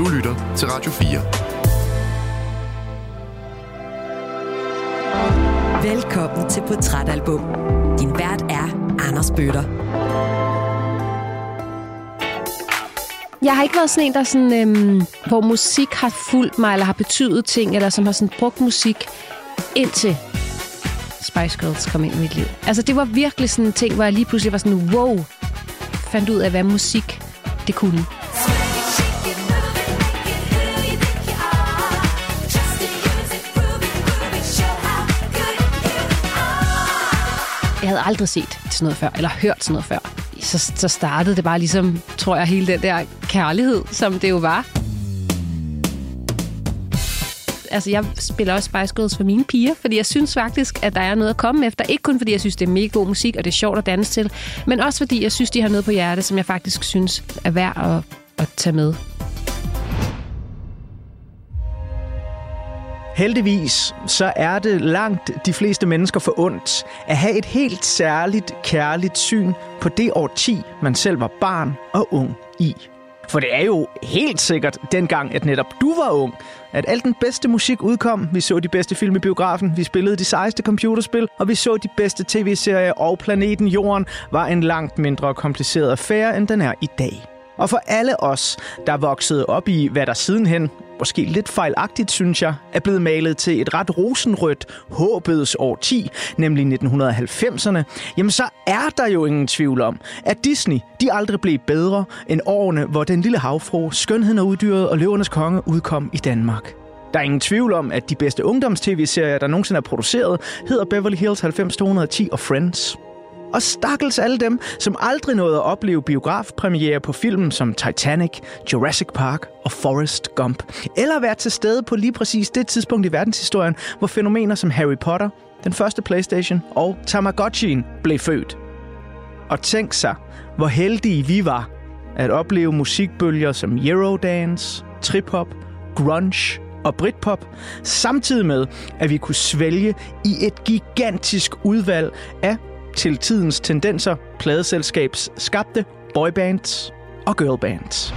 Du lytter til Radio 4. Velkommen til Portrætalbum. Din vært er Anders Bøtter. Jeg har ikke været sådan en, der sådan, øhm, hvor musik har fulgt mig, eller har betydet ting, eller som har sådan brugt musik indtil Spice Girls kom ind i mit liv. Altså, det var virkelig sådan en ting, hvor jeg lige pludselig var sådan, wow, fandt ud af, hvad musik det kunne. Havde aldrig set sådan noget før, eller hørt sådan noget før. Så, så startede det bare ligesom, tror jeg, hele den der kærlighed, som det jo var. Altså, jeg spiller også Spice Girls for mine piger, fordi jeg synes faktisk, at der er noget at komme efter. Ikke kun fordi jeg synes, det er mega god musik, og det er sjovt at danse til, men også fordi jeg synes, de har noget på hjertet, som jeg faktisk synes er værd at, at tage med. Heldigvis så er det langt de fleste mennesker for ondt at have et helt særligt kærligt syn på det årti, man selv var barn og ung i. For det er jo helt sikkert dengang, at netop du var ung, at al den bedste musik udkom. Vi så de bedste film i biografen, vi spillede de sejeste computerspil, og vi så de bedste tv-serier, og planeten Jorden var en langt mindre kompliceret affære, end den er i dag. Og for alle os, der voksede op i, hvad der sidenhen, måske lidt fejlagtigt synes jeg, er blevet malet til et ret rosenrødt håbets årti, nemlig 1990'erne, jamen så er der jo ingen tvivl om, at Disney, de aldrig blev bedre end årene, hvor Den Lille Havfru, Skønheden og Uddyret og Løvernes Konge udkom i Danmark. Der er ingen tvivl om, at de bedste ungdoms-tv-serier, der nogensinde er produceret, hedder Beverly Hills 90210 og Friends. Og stakkels alle dem, som aldrig nåede at opleve biografpremiere på film som Titanic, Jurassic Park og Forrest Gump. Eller være til stede på lige præcis det tidspunkt i verdenshistorien, hvor fænomener som Harry Potter, den første Playstation og Tamagotchien blev født. Og tænk sig, hvor heldige vi var at opleve musikbølger som Eurodance, trip-hop, grunge og Britpop, samtidig med, at vi kunne svælge i et gigantisk udvalg af til tidens tendenser pladeselskabs skabte boybands og girlbands.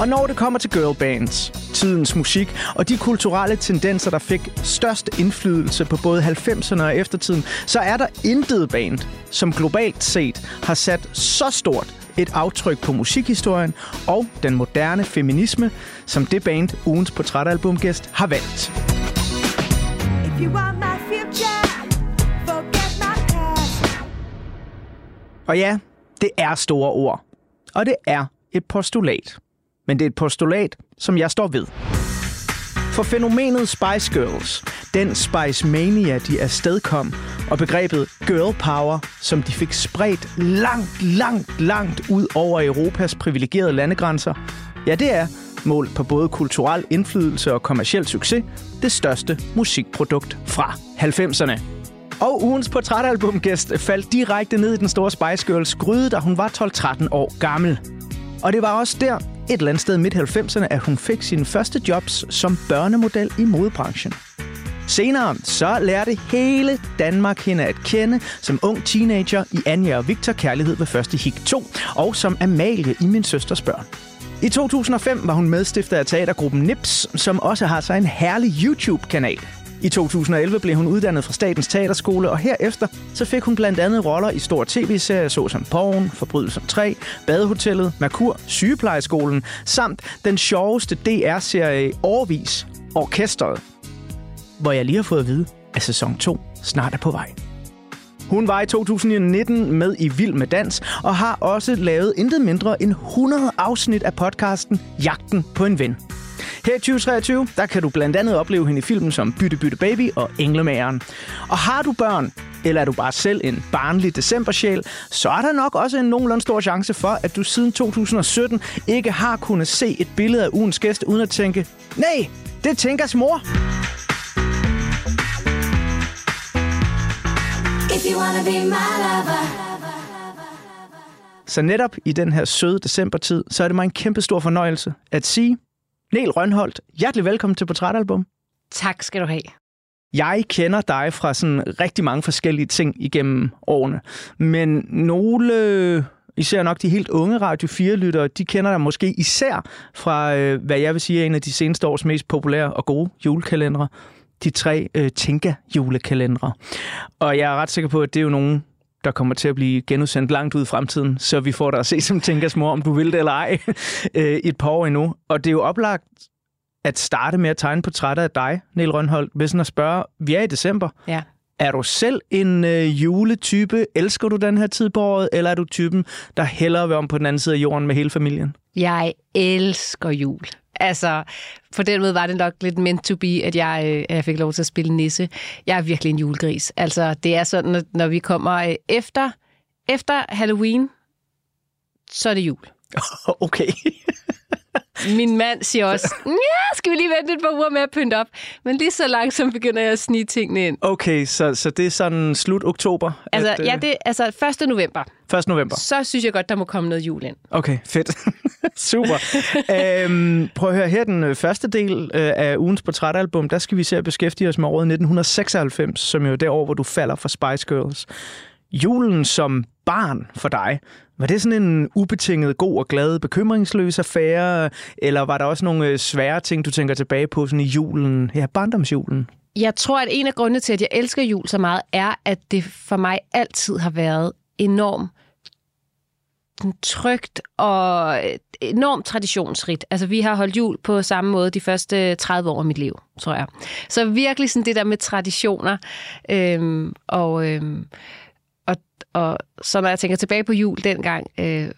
Og når det kommer til girlbands, tidens musik og de kulturelle tendenser, der fik størst indflydelse på både 90'erne og eftertiden, så er der intet band, som globalt set har sat så stort et aftryk på musikhistorien og den moderne feminisme, som det band, ugens portrætalbumgæst, har valgt. If you want my future, forget my past. Og ja, det er store ord. Og det er et postulat men det er et postulat, som jeg står ved. For fænomenet Spice Girls, den Spice Mania, de afstedkom, og begrebet girl power, som de fik spredt langt, langt, langt ud over Europas privilegerede landegrænser, ja, det er, målt på både kulturel indflydelse og kommersiel succes, det største musikprodukt fra 90'erne. Og ugens portrætalbumgæst faldt direkte ned i den store Spice Girls gryde, da hun var 12-13 år gammel. Og det var også der, et eller andet sted midt 90'erne, at hun fik sine første jobs som børnemodel i modebranchen. Senere så lærte hele Danmark hende at kende som ung teenager i Anja og Victor Kærlighed ved første hik 2, og som Amalie i Min Søsters Børn. I 2005 var hun medstifter af teatergruppen Nips, som også har sig en herlig YouTube-kanal. I 2011 blev hun uddannet fra Statens Teaterskole, og herefter så fik hun blandt andet roller i store tv-serier såsom Porn, Forbrydelsen 3, Badehotellet, Merkur, Sygeplejeskolen, samt den sjoveste DR-serie Årvis, Orkestret, hvor jeg lige har fået at vide, at sæson 2 snart er på vej. Hun var i 2019 med i Vild med Dans, og har også lavet intet mindre end 100 afsnit af podcasten Jagten på en ven. Her i 2023, der kan du blandt andet opleve hende i filmen som Bytte Bytte Baby og Englemageren. Og har du børn, eller er du bare selv en barnlig decembersjæl, så er der nok også en nogenlunde stor chance for, at du siden 2017 ikke har kunnet se et billede af ugens gæst, uden at tænke, nej, det tænker mor. If you wanna be my lover. Så netop i den her søde decembertid, så er det mig en kæmpe stor fornøjelse at sige, Niel Rønholdt, hjertelig velkommen til Portrætalbum. Tak skal du have. Jeg kender dig fra sådan rigtig mange forskellige ting igennem årene, men nogle, især nok de helt unge Radio 4-lyttere, de kender dig måske især fra, øh, hvad jeg vil sige er en af de seneste års mest populære og gode julekalendere, de tre øh, Tinka-julekalendere. Og jeg er ret sikker på, at det er jo nogen, der kommer til at blive genudsendt langt ud i fremtiden, så vi får dig at se som Tinkas mor, om du vil det eller ej, øh, i et par år endnu. Og det er jo oplagt at starte med at tegne portrætter af dig, Niel Rønholdt, ved sådan at spørge, vi er i december. Ja. Er du selv en øh, juletype? Elsker du den her tid på året? Eller er du typen, der hellere vil om på den anden side af jorden med hele familien? Jeg elsker jul. Altså, på den måde var det nok lidt meant to be, at jeg, øh, jeg fik lov til at spille nisse. Jeg er virkelig en julegris. Altså, det er sådan, at når vi kommer øh, efter, efter Halloween, så er det jul. Okay. Min mand siger også, ja, skal vi lige vente et par uger med at pynte op? Men lige så langsomt begynder jeg at snige tingene ind. Okay, så, så det er sådan slut oktober? Altså, at, ja, det er altså 1. november. 1. november. Så synes jeg godt, der må komme noget jul ind. Okay, fedt. Super. øhm, prøv at høre, her den øh, første del øh, af ugens portrætalbum, der skal vi se at beskæftige os med året 1996, som jo er det år, hvor du falder for Spice Girls. Julen som barn for dig, var det sådan en ubetinget, god og glad, bekymringsløs affære, eller var der også nogle øh, svære ting, du tænker tilbage på sådan i julen, ja, barndomsjulen? Jeg tror, at en af grundene til, at jeg elsker jul så meget, er, at det for mig altid har været enormt trygt og øh, enormt traditionsrigt. Altså, vi har holdt jul på samme måde de første 30 år af mit liv, tror jeg. Så virkelig sådan det der med traditioner. Øhm, og, øhm, og, så når jeg tænker tilbage på jul dengang, øh,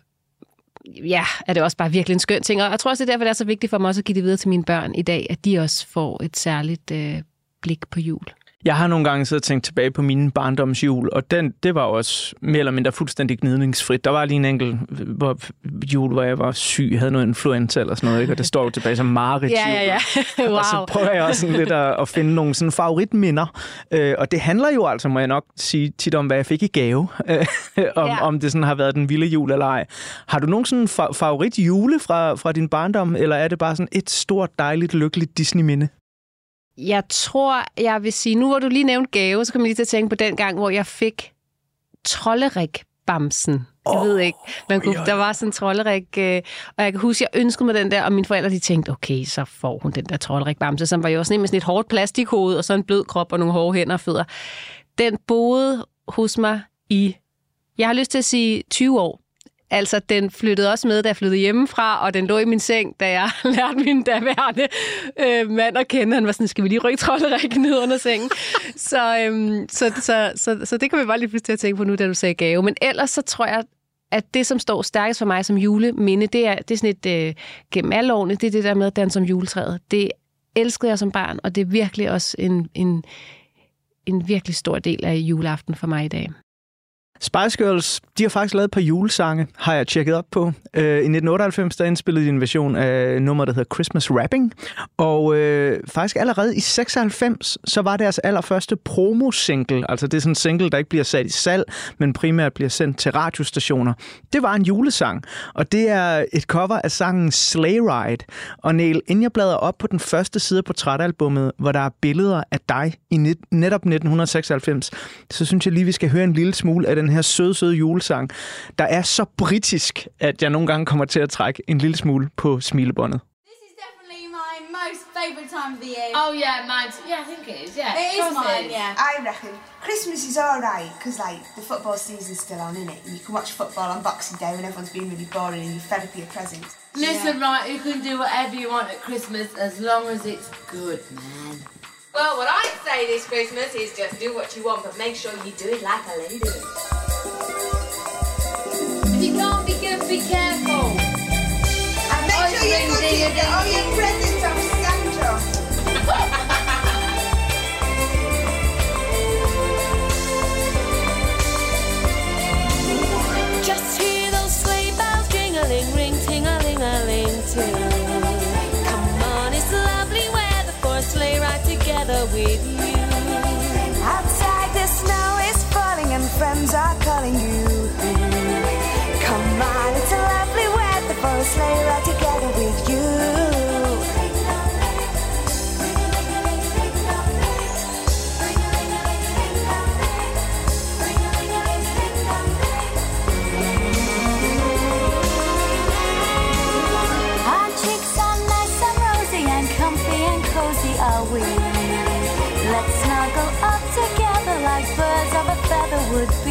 ja, er det også bare virkelig en skøn ting. Og jeg tror også, det er derfor, det er så vigtigt for mig også at give det videre til mine børn i dag, at de også får et særligt øh, blik på jul. Jeg har nogle gange siddet og tænkt tilbage på mine barndomsjul, og den, det var også mere eller mindre fuldstændig gnidningsfrit. Der var lige en enkelt hvor, jul, hvor jeg var syg, havde noget influenza eller sådan noget, ikke? og det står jo tilbage som Marit Ja, ja, ja. wow. Og så prøver jeg også sådan lidt at, at finde nogle sådan favoritminder. Øh, og det handler jo altså, må jeg nok sige, tit om, hvad jeg fik i gave. Øh, om, Ja. om det sådan har været den vilde jul eller ej. Har du nogen sådan fa- favorit jule fra, fra din barndom, eller er det bare sådan et stort, dejligt, lykkeligt Disney-minde? Jeg tror, jeg vil sige, nu hvor du lige nævnte gave, så kommer jeg lige til at tænke på den gang, hvor jeg fik trollerik bamsen. Jeg ved ikke. Man kunne, der var sådan en trollerik, øh, og jeg kan huske, jeg ønskede mig den der, og mine forældre de tænkte, okay, så får hun den der trollerik bamse, som var jo sådan en med sådan et hårdt plastikhoved, og så en blød krop og nogle hårde hænder og fødder. Den boede hos mig i, jeg har lyst til at sige 20 år. Altså, den flyttede også med, da jeg flyttede hjemmefra, og den lå i min seng, da jeg lærte min daværende øh, mand at kende. Han var sådan, skal vi lige rykke trolderikken ned under sengen? så, øhm, så, så, så, så det kan vi bare lige pludselig til at tænke på nu, da du sagde gave. Men ellers så tror jeg, at det, som står stærkest for mig som juleminde, det er, det er sådan et, øh, gennem alle årene, det er det der med at danse om juletræet. Det elskede jeg som barn, og det er virkelig også en, en, en virkelig stor del af juleaften for mig i dag. Spice Girls, de har faktisk lavet et par julesange, har jeg tjekket op på. Øh, I 1998, der indspillede de en version af nummer, der hedder Christmas Rapping. Og øh, faktisk allerede i 96, så var deres allerførste promo-single, altså det er sådan en single, der ikke bliver sat i salg, men primært bliver sendt til radiostationer. Det var en julesang, og det er et cover af sangen Sleigh Ride. Og Neil, inden jeg bladrer op på den første side af portrætalbummet, hvor der er billeder af dig i net, netop 1996, så synes jeg lige, vi skal høre en lille smule af den her søde, søde julesang, der er så britisk, at jeg nogle gange kommer til at trække en lille smule på smilebåndet. This is definitely my most favourite time of the year. Oh yeah, mine. Too. Yeah, I think it is. Yeah, it is yeah. I reckon Christmas is alright because like the football season's still on, isn't it? And you can watch football on Boxing Day when everyone's been really boring and you're fed up your presents. Listen, right, you can do whatever you want at Christmas as long as it's good, man. Well, what I'd say this Christmas is just do what you want, but make sure you do it like a lady. If you can't be good, be careful. And make sure you ding, go ding, to get all ding, your presents off Sandra. of a feather would be.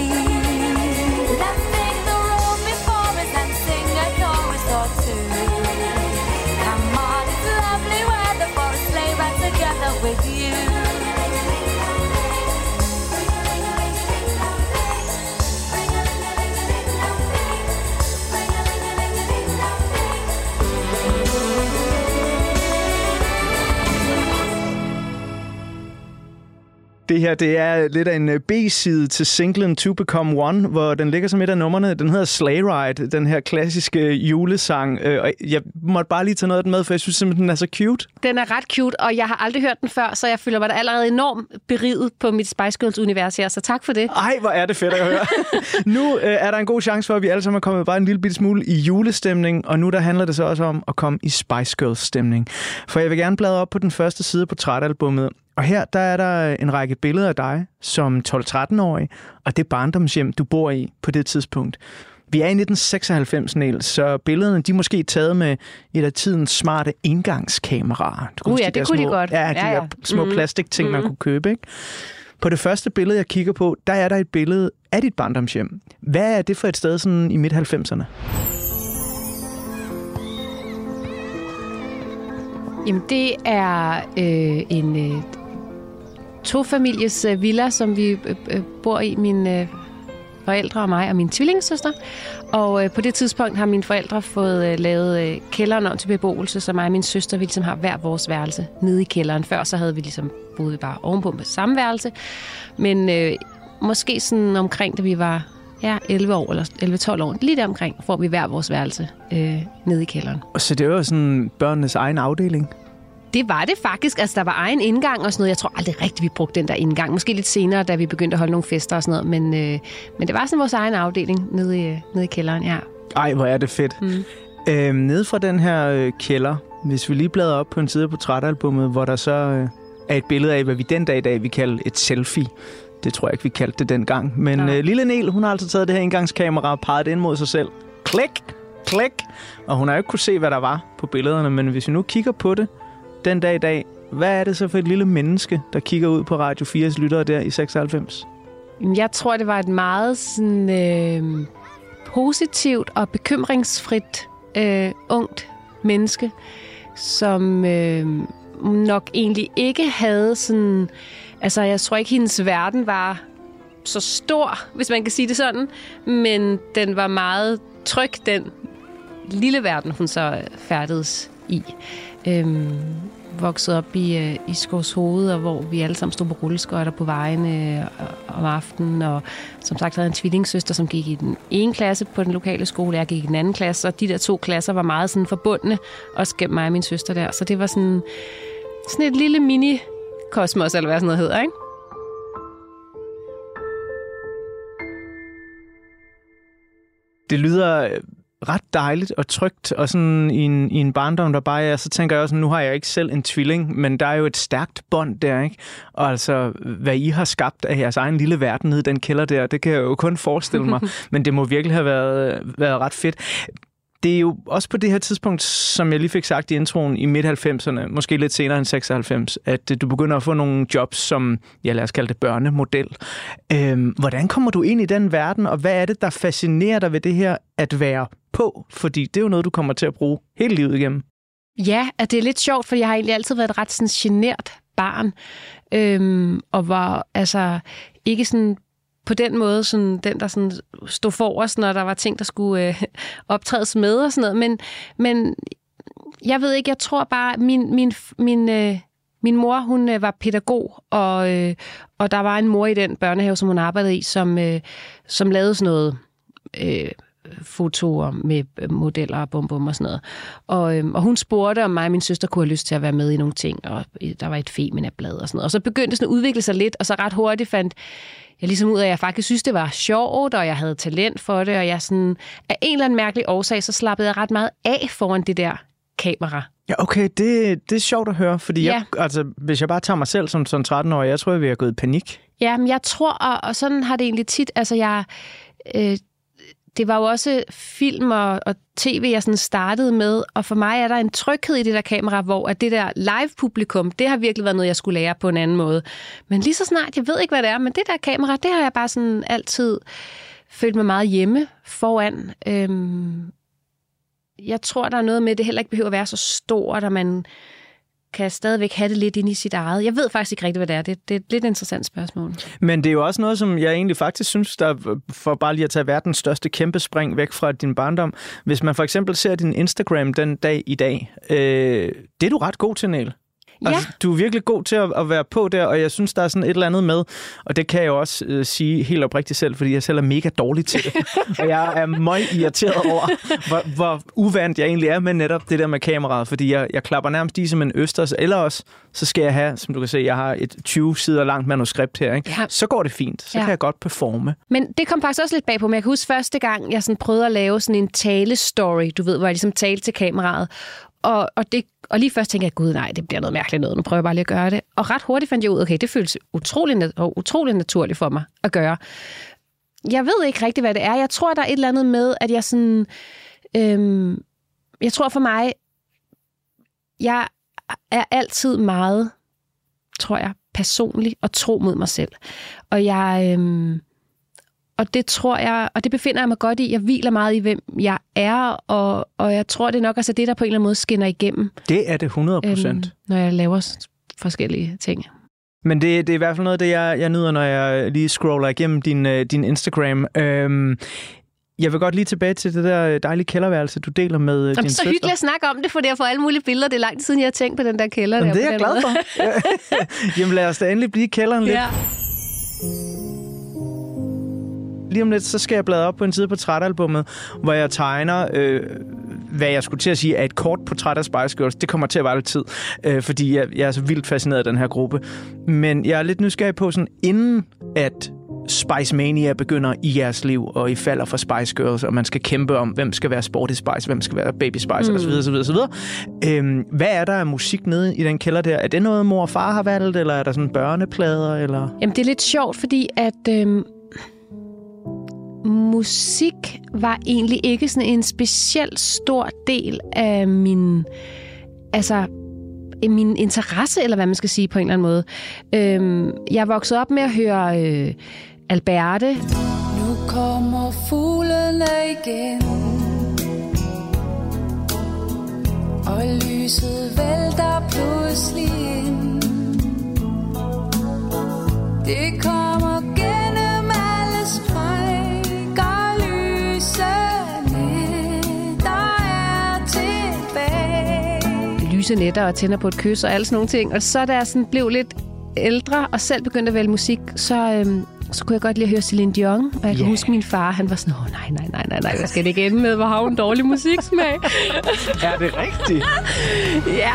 Det her, det er lidt af en øh, B-side til singlen To Become One, hvor den ligger som et af numrene. Den hedder Sleigh Ride, den her klassiske julesang. Øh, Og jeg måtte bare lige tage noget af den med, for jeg synes simpelthen, den er så cute. Den er ret cute, og jeg har aldrig hørt den før, så jeg føler mig da allerede enormt beriget på mit Spice Girls-univers her, så tak for det. Ej, hvor er det fedt at høre. nu øh, er der en god chance for, at vi alle sammen er kommet bare en lille bitte smule i julestemning, og nu der handler det så også om at komme i Spice Girls-stemning. For jeg vil gerne bladre op på den første side på portrætalbummet, og her der er der en række billeder af dig som 12-13-årig, og det barndomshjem, du bor i på det tidspunkt. Vi er i 1996, Niels, så billederne de er måske taget med et af tidens smarte indgangskameraer. Du Uh, ja, de det kunne de små, godt. Ja, de Ja, ja. der små Mhm. plastikting, man Mhm. kunne købe. Ikke? På det første billede, jeg kigger på, der er der et billede af dit barndomshjem. Hvad er det for et sted sådan i midt-90'erne? Jamen, det er øh, en øh, tofamilies øh, villa, som vi øh, øh bor i, mine øh, forældre og mig og min tvillingssøster. Og øh, på det tidspunkt har mine forældre fået øh, lavet øh, kælderen om til beboelse, så mig og min søster, vi ligesom har hver vores værelse nede i kælderen. Før så havde vi ligesom boet vi bare ovenpå med samme værelse. Men øh, måske sådan omkring, da vi var ja, 11 år eller 11-12 år, lige der omkring, får vi hver vores værelse øh, nede i kælderen. Og så det var jo sådan børnenes egen afdeling. Det var det faktisk. Altså, der var egen indgang og sådan noget. Jeg tror aldrig rigtigt, vi brugte den der indgang. Måske lidt senere, da vi begyndte at holde nogle fester og sådan noget. Men, øh, men det var sådan vores egen afdeling nede i, øh, nede i kælderen, ja. Ej, hvor er det fedt. Mm. Øhm, nede fra den her øh, kælder, hvis vi lige bladrer op på en side af portrætalbummet, hvor der så øh, er et billede af, hvad vi den dag i dag vi kalder et selfie. Det tror jeg ikke, vi kaldte det dengang. Men Nej. øh, lille Nel, hun har altså taget det her indgangskamera og peget det ind mod sig selv. Klik, klik. Og hun har jo ikke kunne se, hvad der var på billederne, men hvis vi nu kigger på det den dag i dag, hvad er det så for et lille menneske, der kigger ud på Radio 4's lyttere der i 96? Jamen, Jeg tror, det var et meget sådan, øh, positivt og bekymringsfrit øh, ungt menneske, som øh, nok egentlig ikke havde sådan... Altså, jeg tror ikke, hendes verden var så stor, hvis man kan sige det sådan, men den var meget tryg, den lille verden, hun så færdedes i. Øhm, voksede op i, øh, i Skovshoved, og hvor vi alle sammen stod på rulleskøjter på vejene øh, om aftenen, og som sagt havde en tvillingssøster, som gik i den ene klasse på den lokale skole, jeg gik i den anden klasse, og de der to klasser var meget sådan forbundne, også gennem mig og min søster der, så det var sådan, sådan et lille mini-kosmos, eller hvad sådan noget hedder, ikke? det lyder ret dejligt og trygt, og sådan i en, i en barndom, der bare er, så tænker jeg også, nu har jeg ikke selv en tvilling, men der er jo et stærkt bånd der, ikke? Og altså, hvad I har skabt af jeres egen lille verden nede i den kælder der, det kan jeg jo kun forestille mig, men det må virkelig have været, været ret fedt. Det er jo også på det her tidspunkt, som jeg lige fik sagt i introen, i midt-90'erne, måske lidt senere end 96, at øh, du begynder at få nogle jobs som, ja lad os kalde det børnemodel. Øhm, hvordan kommer du ind i den verden, og hvad er det, der fascinerer dig ved det her at være på? Fordi det er jo noget, du kommer til at bruge hele livet igennem. Ja, at det er lidt sjovt, for jeg har egentlig altid været et ret sådan genert barn, øhm, og var altså ikke sådan på den måde sådan, den, der sådan stod forrest, når der var ting, der skulle øh, optrædes med og sådan noget. Men, men jeg ved ikke, jeg tror bare, min, min, min, øh, min mor, hun øh, var pædagog, og, øh, og der var en mor i den børnehave, som hun arbejdede i, som, øh, som lavede sådan noget... Øh, fotoer med øh, modeller og bum, bum og sådan noget. Og, øhm, og hun spurgte, om mig og min søster kunne have lyst til at være med i nogle ting, og der var et Femina-blad og sådan noget. Og så begyndte det sådan at udvikle sig lidt, og så ret hurtigt fandt jeg ligesom ud af, at jeg faktisk synes, det var sjovt, og jeg havde talent for det, og jeg sådan, af en eller anden mærkelig årsag, så slappede jeg ret meget af foran det der kamera. Ja, okay, det, det er sjovt at høre, fordi Ja. jeg, altså, hvis jeg bare tager mig selv som sådan 13-årig, jeg tror, jeg vil have gået i panik. Ja, men jeg tror, og, og sådan har det egentlig tit, altså jeg, øh, det var jo også film og, og tv, jeg sådan startede med, og for mig er der en tryghed i det der kamera, hvor at det der live-publikum, det har virkelig været noget, jeg skulle lære på en anden måde. Men lige så snart, jeg ved ikke, hvad det er, men det der kamera, det har jeg bare sådan altid følt mig meget hjemme foran. Øhm, jeg tror, der er noget med, at det heller ikke behøver at være så stort, og man kan stadigvæk have det lidt ind i sit eget. Jeg ved faktisk ikke rigtigt, hvad det er. Det, det er et lidt interessant spørgsmål. Men det er jo også noget, som jeg egentlig faktisk synes, der for bare lige at tage verdens største kæmpe spring væk fra din barndom. Hvis man for eksempel ser din Instagram den dag i dag, øh, det er du ret god til, Niel. Ja. Altså, du er virkelig god til at, at være på der, og jeg synes, der er sådan et eller andet med, og det kan jeg jo også øh, sige helt oprigtigt selv, fordi jeg selv er mega dårlig til det. og jeg er meget irriteret over, hvor, hvor uvandt jeg egentlig er med netop det der med kameraet, fordi jeg, jeg klapper nærmest i som en østers, eller også, så skal jeg have, som du kan se, jeg har et 20 sider langt manuskript her, ikke? Ja. så går det fint. Så Ja. kan jeg godt performe. Men det kom faktisk også lidt bag på mig. Jeg kan huske første gang, jeg sådan prøvede at lave sådan en talestory, du ved, hvor jeg ligesom talte til kameraet. Og, og, det, og lige først tænkte jeg, gud nej, det bliver noget mærkeligt noget. Nu prøver jeg bare lige at gøre det. Og ret hurtigt fandt jeg ud, okay, det føles utrolig, nat- og utrolig naturligt for mig at gøre. Jeg ved ikke rigtig, hvad det er. Jeg tror, der er et eller andet med, at jeg sådan... Øhm, jeg tror for mig, jeg er altid meget, tror jeg, personlig og tro mod mig selv. Og jeg... Øhm, og det tror jeg, og det befinder jeg mig godt i. Jeg hviler meget i, hvem jeg er, og, og jeg tror, det nok også er det, der på en eller anden måde skinner igennem, Det er det 100 procent. øhm, når jeg laver forskellige ting. Men det, det er i hvert fald noget af det, jeg, jeg nyder, når jeg lige scroller igennem din, øh, din Instagram. Øhm, jeg vil godt lige tilbage til det der dejlige kælderværelse, du deler med øh, Jamen, din så søster. hyggeligt at snakke om det, for jeg får alle mulige billeder. Det er lang tid siden, jeg har tænkt på den der kælder. Jamen, der, det er jeg glad for. Jamen lad os da endelig blive i kælderen lidt. Ja. Lige om lidt, så skal jeg bladre op på en side på portrætalbummet, hvor jeg tegner, øh, hvad jeg skulle til at sige, er et kort portræt af Spice Girls. Det kommer til at være lidt tid, øh, fordi jeg, jeg er så vildt fascineret af den her gruppe. Men jeg er lidt nysgerrig på, sådan, inden at Spice Mania begynder i jeres liv, og I falder for Spice Girls, og man skal kæmpe om, hvem skal være Sporty Spice, hvem skal være Baby Spice, mm. osv. osv., osv. Øhm, hvad er der af musik nede i den kælder der? Er det noget, mor og far har valgt, eller er der sådan børneplader, eller... Jamen, det er lidt sjovt, fordi at øhm, musik var egentlig ikke sådan en speciel stor del af min, altså, min interesse, eller hvad man skal sige på en eller anden måde. Øhm, jeg voksede op med at høre øh, Alberte. Nu kommer fuglene igen Og lyset vælter pludselig ind Det kommer lyse netter og tænder på et kys og alle sådan nogle ting. Og så da jeg sådan blev lidt ældre og selv begyndte at vælge musik, så, øhm, så kunne jeg godt lide at høre Celine Dion. Og jeg kan huske min far, han var sådan, åh nej, nej, nej, nej, nej, hvad skal det ikke ende med? Hvor har hun dårlig musiksmag? Er det rigtigt? ja.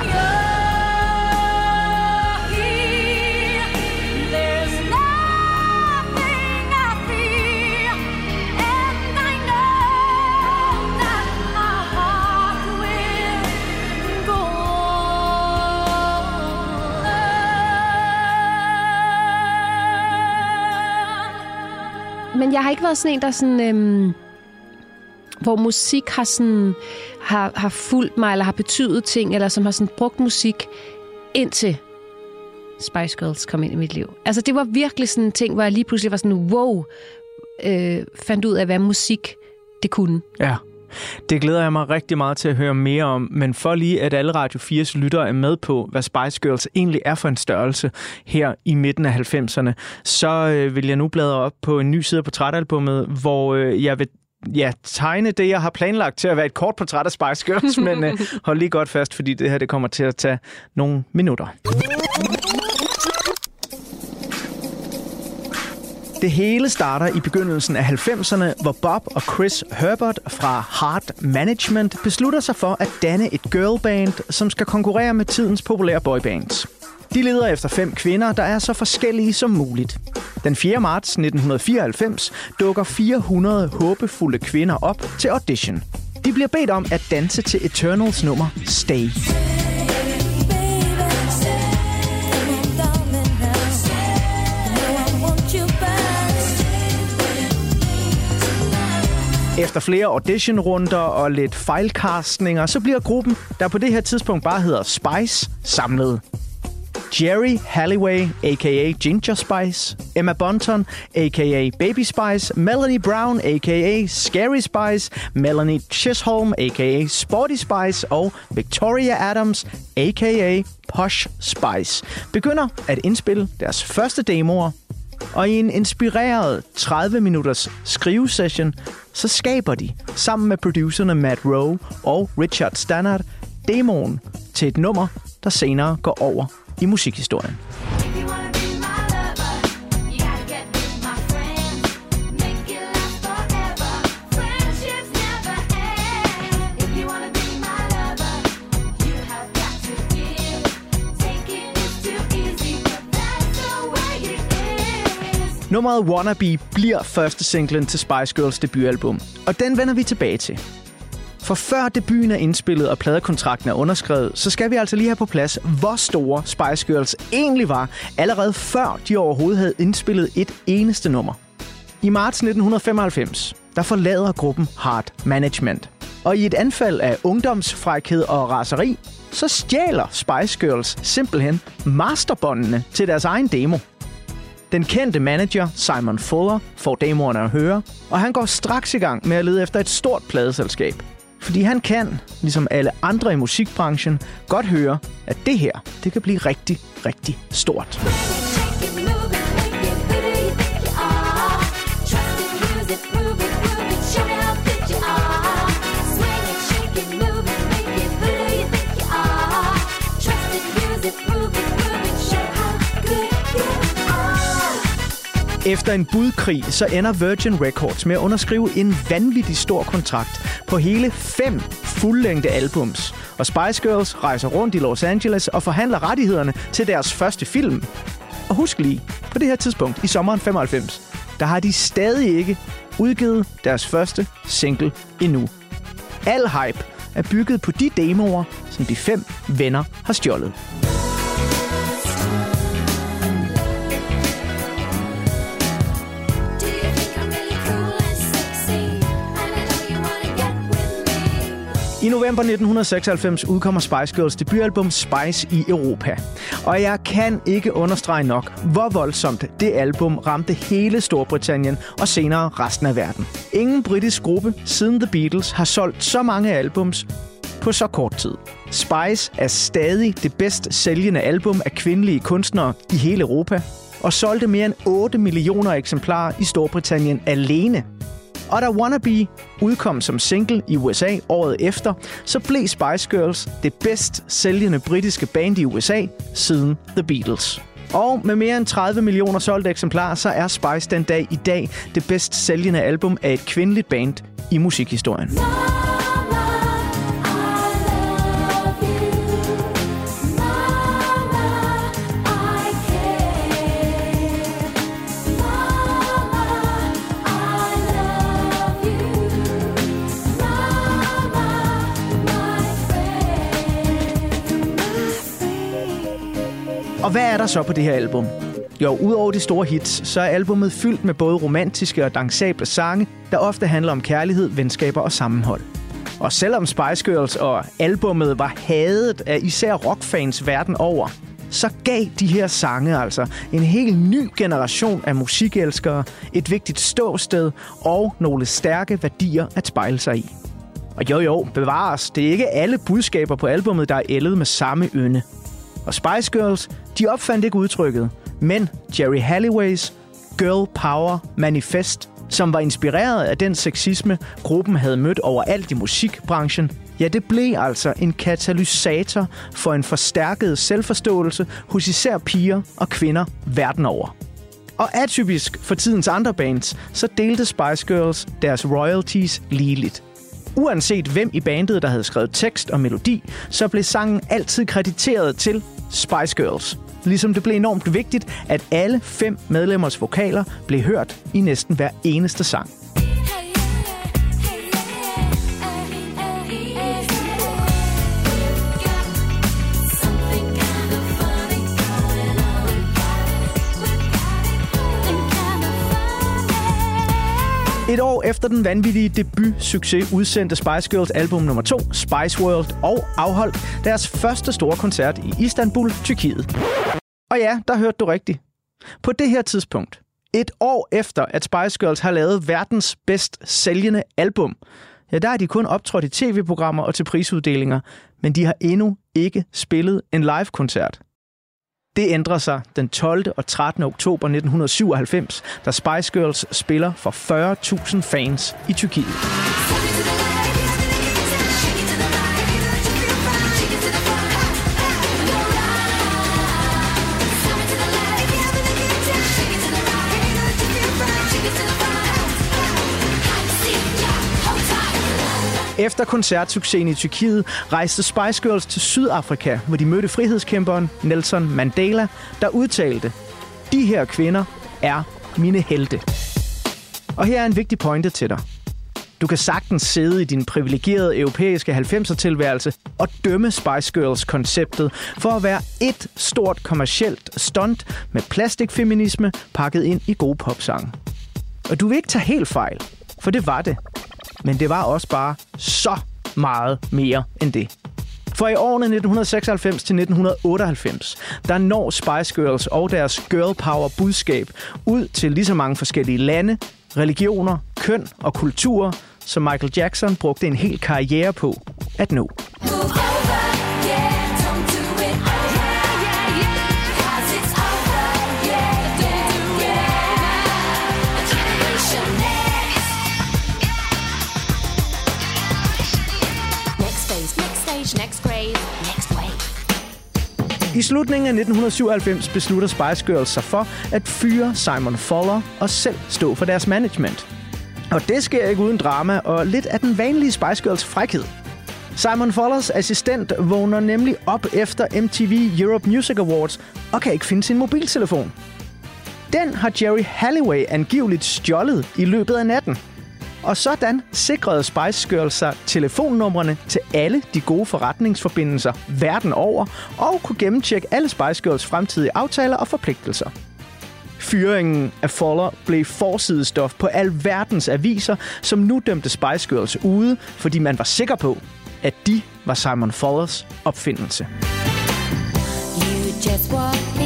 Men jeg har ikke været sådan en, der sådan... Øhm, hvor musik har, sådan, har, har fulgt mig, eller har betydet ting, eller som har sådan brugt musik indtil Spice Girls kom ind i mit liv. Altså, det var virkelig sådan en ting, hvor jeg lige pludselig var sådan, wow, øh, fandt ud af, hvad musik det kunne. Ja. Det glæder jeg mig rigtig meget til at høre mere om, men for lige at alle Radio 4's lyttere er med på, hvad Spice Girls egentlig er for en størrelse her i midten af 90'erne, så øh, vil jeg nu bladre op på en ny side af portrætalbummet, hvor øh, jeg vil ja, tegne det, jeg har planlagt til at være et kort portræt af Spice Girls, men øh, hold lige godt fast, fordi det her det kommer til at tage nogle minutter. Det hele starter i begyndelsen af 90'erne, hvor Bob og Chris Herbert fra Heart Management beslutter sig for at danne et girlband, som skal konkurrere med tidens populære boybands. De leder efter fem kvinder, der er så forskellige som muligt. Den 4. marts 1994 dukker 400 håbefulde kvinder op til audition. De bliver bedt om at danse til Eternals nummer Stay. Efter flere auditionrunder og lidt fejlcastninger, så bliver gruppen, der på det her tidspunkt bare hedder Spice, samlet. Jerry Halliway, a.k.a. Ginger Spice, Emma Bunton, a.k.a. Baby Spice, Melanie Brown, a.k.a. Scary Spice, Melanie Chisholm, a.k.a. Sporty Spice og Victoria Adams, a.k.a. Posh Spice, begynder at indspille deres første demoer, og i en inspireret 30-minutters skrivesession, så skaber de, sammen med producerne Matt Rowe og Richard Stannard, demoen til et nummer, der senere går over i musikhistorien. Nummeret Wannabe bliver første singlen til Spice Girls debutalbum, og den vender vi tilbage til. For før debuten er indspillet og pladekontrakten er underskrevet, så skal vi altså lige have på plads, hvor store Spice Girls egentlig var, allerede før de overhovedet havde indspillet et eneste nummer. I marts 1995, der forlader gruppen Hard Management. Og i et anfald af ungdomsfrækhed og raseri, så stjæler Spice Girls simpelthen masterbåndene til deres egen demo. Den kendte manager, Simon Fuller, får demoerne at høre, og han går straks i gang med at lede efter et stort pladeselskab. Fordi han kan, ligesom alle andre i musikbranchen, godt høre, at det her, det kan blive rigtig, rigtig stort. Efter en budkrig, så ender Virgin Records med at underskrive en vanvittig stor kontrakt på hele fem fuldlængde albums. Og Spice Girls rejser rundt i Los Angeles og forhandler rettighederne til deres første film. Og husk lige, på det her tidspunkt i sommeren 95, der har de stadig ikke udgivet deres første single endnu. Al hype er bygget på de demoer, som de fem venner har stjålet. November 1996 udkommer Spice Girls debutalbum Spice i Europa. Og jeg kan ikke understrege nok, hvor voldsomt det album ramte hele Storbritannien og senere resten af verden. Ingen britisk gruppe siden The Beatles har solgt så mange albums på så kort tid. Spice er stadig det bedst sælgende album af kvindelige kunstnere i hele Europa, og solgte mere end 8 millioner eksemplarer i Storbritannien alene. Og da Wannabe udkom som single i USA året efter, så blev Spice Girls det bedst sælgende britiske band i USA siden The Beatles. Og med mere end 30 millioner solgte eksemplarer, så er Spice den dag i dag det bedst sælgende album af et kvindeligt band i musikhistorien. Mama, Og hvad er der så på det her album? Jo, udover de store hits, så er albummet fyldt med både romantiske og dansable sange, der ofte handler om kærlighed, venskaber og sammenhold. Og selvom Spice Girls og albummet var hadet af især rockfans verden over, så gav de her sange altså en helt ny generation af musikelskere et vigtigt ståsted og nogle stærke værdier at spejle sig i. Og jo jo, bevares, det er ikke alle budskaber på albummet, der er ældet med samme ynde. Og Spice Girls, de opfandt ikke udtrykket, men Jerry Halliways Girl Power Manifest, som var inspireret af den sexisme, gruppen havde mødt overalt i musikbranchen, ja, det blev altså en katalysator for en forstærket selvforståelse hos især piger og kvinder verden over. Og atypisk for tidens andre bands, så delte Spice Girls deres royalties ligeligt. Uanset hvem i bandet, der havde skrevet tekst og melodi, så blev sangen altid krediteret til Spice Girls. Ligesom det blev enormt vigtigt, at alle fem medlemmers vokaler blev hørt i næsten hver eneste sang. Et år efter den vanvittige debut-succes udsendte Spice Girls album nummer 2, Spice World, og afholdt deres første store koncert i Istanbul, Tyrkiet. Og ja, der hørte du rigtigt. På det her tidspunkt, et år efter at Spice Girls har lavet verdens bedst sælgende album, ja, der har de kun optrådt i tv-programmer og til prisuddelinger, men de har endnu ikke spillet en live-koncert. Det ændrer sig den 12. og 13. oktober 1997, da Spice Girls spiller for 40.000 fans i Tyrkiet. Efter koncertsuccesen i Tyrkiet rejste Spice Girls til Sydafrika, hvor de mødte frihedskæmperen Nelson Mandela, der udtalte, de her kvinder er mine helte. Og her er en vigtig pointe til dig. Du kan sagtens sidde i din privilegerede europæiske 90'er-tilværelse og dømme Spice Girls-konceptet for at være et stort kommercielt stunt med plastikfeminisme pakket ind i gode popsange. Og du vil ikke tage helt fejl, for det var det. Men det var også bare så meget mere end det. For i årene 1996 til 1998, der når Spice Girls og deres girl power budskab ud til lige så mange forskellige lande, religioner, køn og kulturer, som Michael Jackson brugte en hel karriere på at nå. I slutningen af 1997 beslutter Spice Girls sig for at fyre Simon Fuller og selv stå for deres management. Og det sker ikke uden drama og lidt af den vanlige Spice Girls frækhed. Simon Fullers assistent vågner nemlig op efter MTV Europe Music Awards og kan ikke finde sin mobiltelefon. Den har Jerry Halliway angiveligt stjålet i løbet af natten. Og sådan sikrede Spice Girls sig telefonnumrene til alle de gode forretningsforbindelser verden over, og kunne gennemtjekke alle Spice Girls fremtidige aftaler og forpligtelser. Fyringen af Foller blev forsidestof på al verdens aviser, som nu dømte Spice Girls ude, fordi man var sikker på, at de var Simon Follers opfindelse. You just walk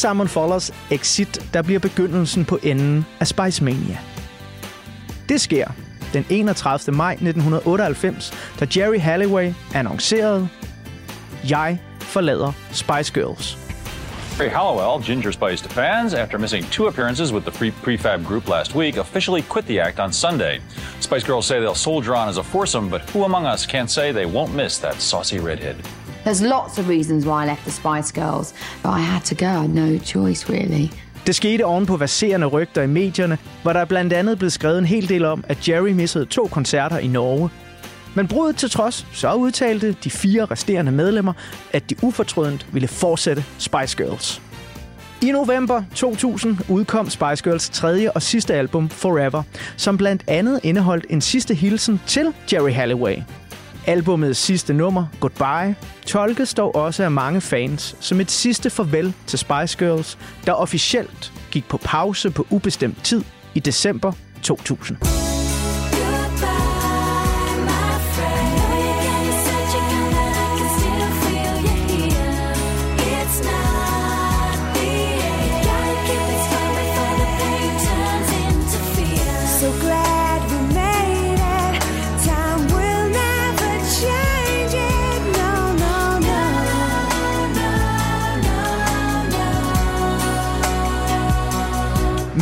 Simon Fullers exit, der bliver begyndelsen på enden af Spice Mania. Det sker den 31. maj 1998, da Jerry Halliway annoncerede, Jeg forlader Spice Girls. Jerry Halliwell, Ginger Spice to fans, after missing two appearances with the free prefab group last week, officially quit the act on Sunday. Spice Girls say they'll soldier on as a foursome, but who among us can't say they won't miss that saucy redhead? There's lots of reasons why I left the Spice Girls, but I had to go. I had no choice, really. Det skete oven på verserende rygter i medierne, hvor der blandt andet blev skrevet en hel del om, at Jerry missede to koncerter i Norge. Men brudet til trods, så udtalte de fire resterende medlemmer, at de ufortrødent ville fortsætte Spice Girls. I november 2000 udkom Spice Girls tredje og sidste album, Forever, som blandt andet indeholdt en sidste hilsen til Jerry Halliway. Albumets sidste nummer, Goodbye, tolkes dog også af mange fans som et sidste farvel til Spice Girls, der officielt gik på pause på ubestemt tid i december 2000.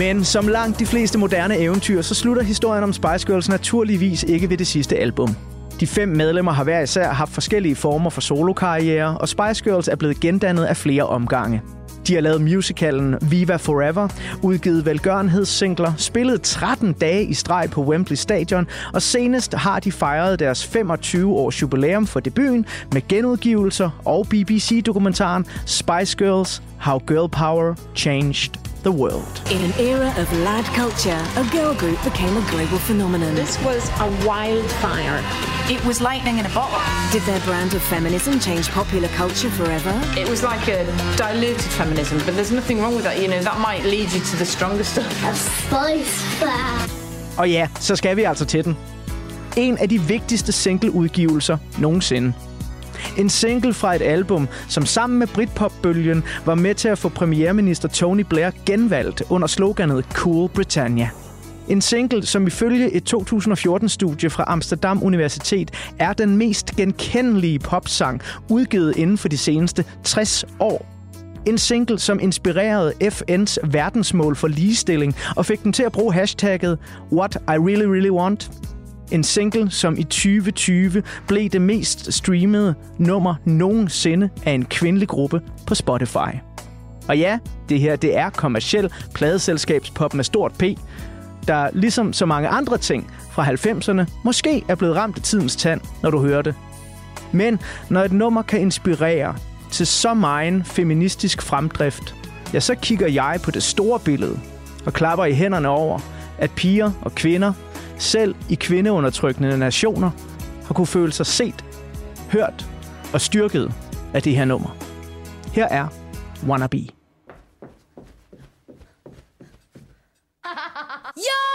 Men som langt de fleste moderne eventyr, så slutter historien om Spice Girls naturligvis ikke ved det sidste album. De fem medlemmer har hver især haft forskellige former for solokarriere, og Spice Girls er blevet gendannet af flere omgange. De har lavet musicalen Viva Forever, udgivet velgørenhedssingler, spillet 13 dage i streg på Wembley Stadion, og senest har de fejret deres 25 års jubilæum for debuten med genudgivelser og BBC-dokumentaren Spice Girls – How Girl Power Changed the World. In an era of lad culture, a girl group became a global phenomenon. This was a wildfire. It was lightning in a bottle. Did their brand of feminism change popular culture forever? It was like a diluted feminism, but there's nothing wrong with that. You know, that might lead you to the stronger stuff. Spice Fab. Og ja, så skal vi altså til den. En af de vigtigste singleudgivelser nogensinde. En single fra et album, som sammen med Britpop-bølgen var med til at få premierminister Tony Blair genvalgt under sloganet Cool Britannia. En single, som ifølge et 2014-studie fra Amsterdam Universitet er den mest genkendelige popsang udgivet inden for de seneste 60 år. En single, som inspirerede FN's verdensmål for ligestilling og fik dem til at bruge hashtagget What I Really Really Want. En single, som i 2020 blev det mest streamede nummer nogensinde af en kvindelig gruppe på Spotify. Og ja, det her det er kommersiel pladeselskabspop med stort P, der ligesom så mange andre ting fra 90'erne måske er blevet ramt af tidens tand, når du hører det. Men når et nummer kan inspirere til så meget feministisk fremdrift, ja, så kigger jeg på det store billede og klapper i hænderne over, at piger og kvinder, selv i kvindeundertrykkende nationer, har kunne føle sig set, hørt og styrket af det her nummer. Her er Wannabe. Yo,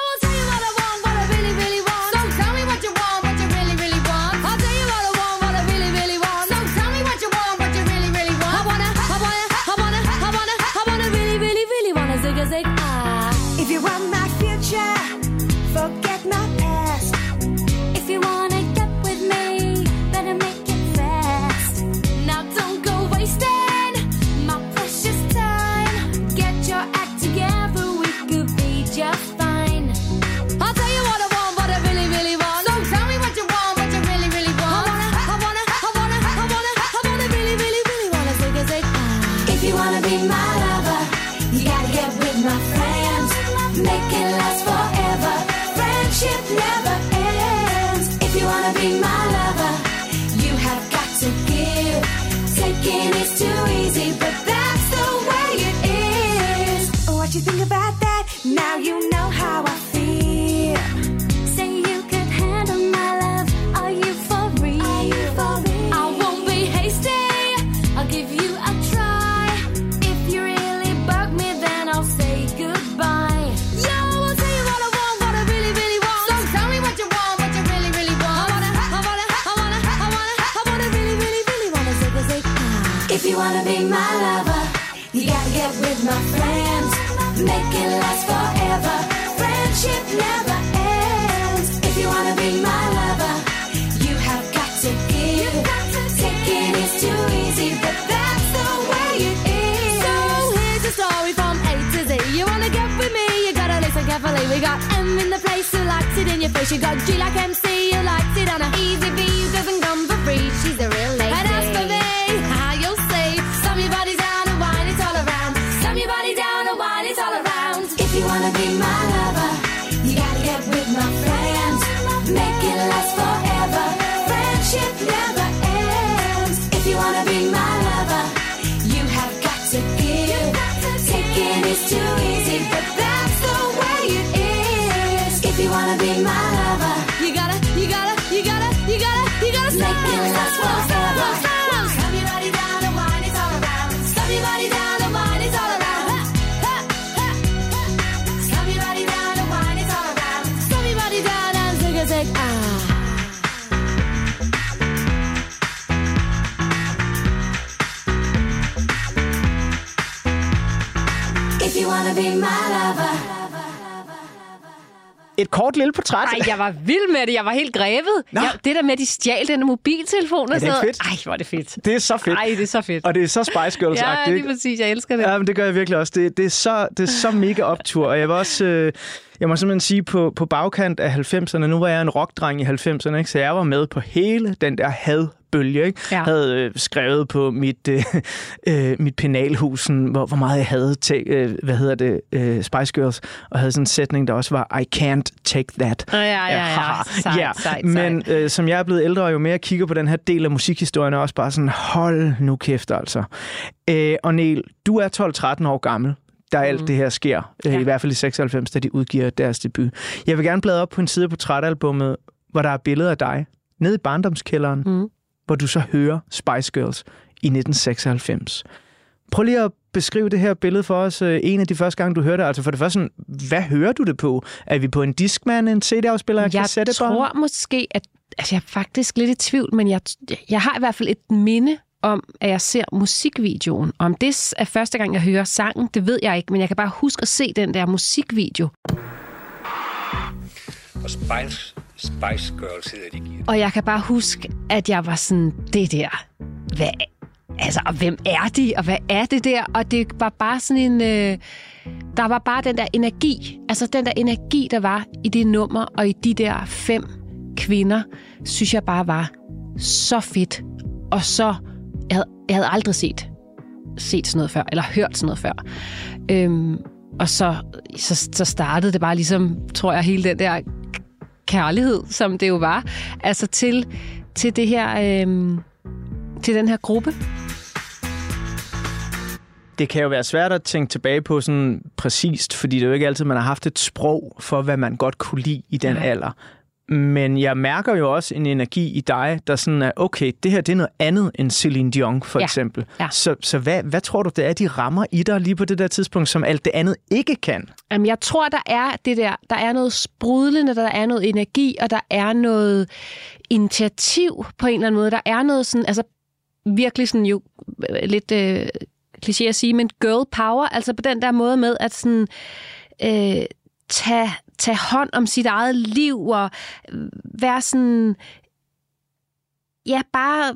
Make it last forever. Friendship never ends. If you wanna be my it in your face. You got G like If you wanna be my lover. Et kort lille portræt. Ej, jeg var vild med det. Jeg var helt grebet. Jeg, det der med, at de stjal den mobiltelefon. og Er sådan noget. Ej, hvor er det fedt. Det er så fedt. Ej, det er så fedt. Og det er så Spice girls Ja, lige præcis. Jeg elsker det. Ja, men det gør jeg virkelig også. Det, det, er, så, det er så mega optur. Og jeg vil også... Øh, jeg må simpelthen sige, på, på bagkant af 90'erne, nu var jeg en rockdreng i 90'erne, ikke? så jeg var med på hele den der hadbølge. Ikke? Ja. Havde øh, skrevet på mit, øh, øh, mit penalhus, sådan, hvor, hvor meget jeg havde til, øh, hvad hedder det, øh, Spice Girls, og havde sådan en sætning, der også var, I can't take that. Ja, ja, ja. haha. Sejt, ja. sejt, Men øh, som jeg er blevet ældre, og jo mere jeg kigger på den her del af musikhistorien, er også bare sådan, hold nu kæft altså. Øh, og Niel, du er 12-13 år gammel. der alt det her sker. Ja. I hvert fald i 96, da de udgiver deres debut. Jeg vil gerne bladre op på en side på portrætalbummet, hvor der er billeder af dig, nede i barndomskælderen, Mm. Hvor du så hører Spice Girls i 1996. Prøv lige at beskrive det her billede for os. øh, En af de første gange, du hørte det. Altså for det første, sådan, hvad hører du det på? Er vi på en Discman, en CD-afspiller, Jeg kassettebånd? tror måske, at altså jeg er faktisk lidt i tvivl, men jeg, jeg har i hvert fald et minde om, at jeg ser musikvideoen. Om det er første gang, jeg hører sangen, det ved jeg ikke, men jeg kan bare huske at se den der musikvideo. Og Spice, Spice Girls hedder de. Og jeg kan bare huske, at jeg var sådan, det der, hvad, altså, og hvem er de, og hvad er det der? Og det var bare sådan en, øh, der var bare den der energi, altså den der energi, der var i det nummer, og i de der fem kvinder, synes jeg bare var så fedt. Og så, jeg havde, jeg havde aldrig set, set sådan noget før, eller hørt sådan noget før. Øhm, og så, så, så startede det bare ligesom, tror jeg, hele den der kærlighed, som det jo var, altså til, til det her, øhm, til den her gruppe. Det kan jo være svært at tænke tilbage på sådan præcist, fordi det er jo ikke altid, man har haft et sprog for, hvad man godt kunne lide i den Nej. alder. Men jeg mærker jo også en energi i dig, der sådan er, okay, det her det er noget andet end Celine Dion, for Ja. eksempel. Ja. Så, så hvad, hvad tror du, det er, de rammer i dig lige på det der tidspunkt, som alt det andet ikke kan? Jamen, jeg tror, der er det der, der er noget sprudlende, der er noget energi, og der er noget initiativ på en eller anden måde. Der er noget sådan, altså virkelig sådan jo øh, lidt øh, kliché at sige, men girl power, altså på den der måde med at sådan øh, tage, tage hånd om sit eget liv og øh, være sådan, ja, bare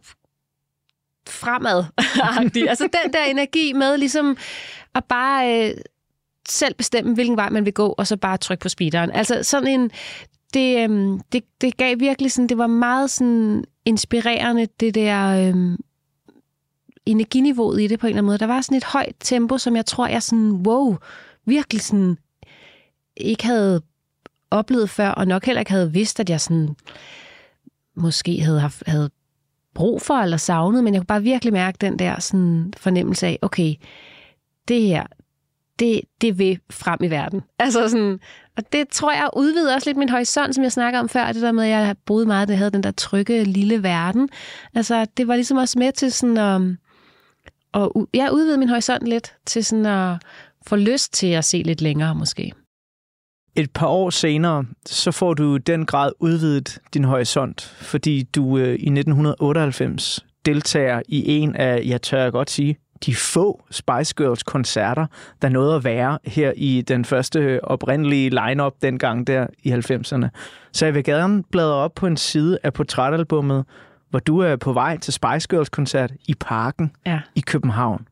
fremad. altså den der energi med ligesom at bare øh, selv bestemme, hvilken vej man vil gå, og så bare trykke på speederen. Altså sådan en, det, øhm, det, det gav virkelig sådan, det var meget sådan inspirerende, det der øhm, energiniveauet i det på en eller anden måde. Der var sådan et højt tempo, som jeg tror, jeg sådan, wow, virkelig sådan ikke havde oplevet før, og nok heller ikke havde vidst, at jeg sådan måske havde, haft, havde brug for eller savnet, men jeg kunne bare virkelig mærke den der sådan fornemmelse af, okay, det her, det, det vil frem i verden. Altså sådan, og det tror jeg udvider også lidt min horisont, som jeg snakker om før, det der med, at jeg boede meget, det havde den der trygge lille verden. Altså, det var ligesom også med til sådan at, at jeg ja, udvide min horisont lidt, til sådan at få lyst til at se lidt længere måske. Et par år senere, så får du den grad udvidet din horisont, fordi du øh, i 1998 deltager i en af, jeg tør jeg godt sige, de få Spice Girls koncerter, der nåede at være her i den første oprindelige line-up dengang der i 90'erne. Så jeg vil gerne bladre op på en side af portrætalbummet, hvor du er på vej til Spice Girls koncert i Parken Ja. i København.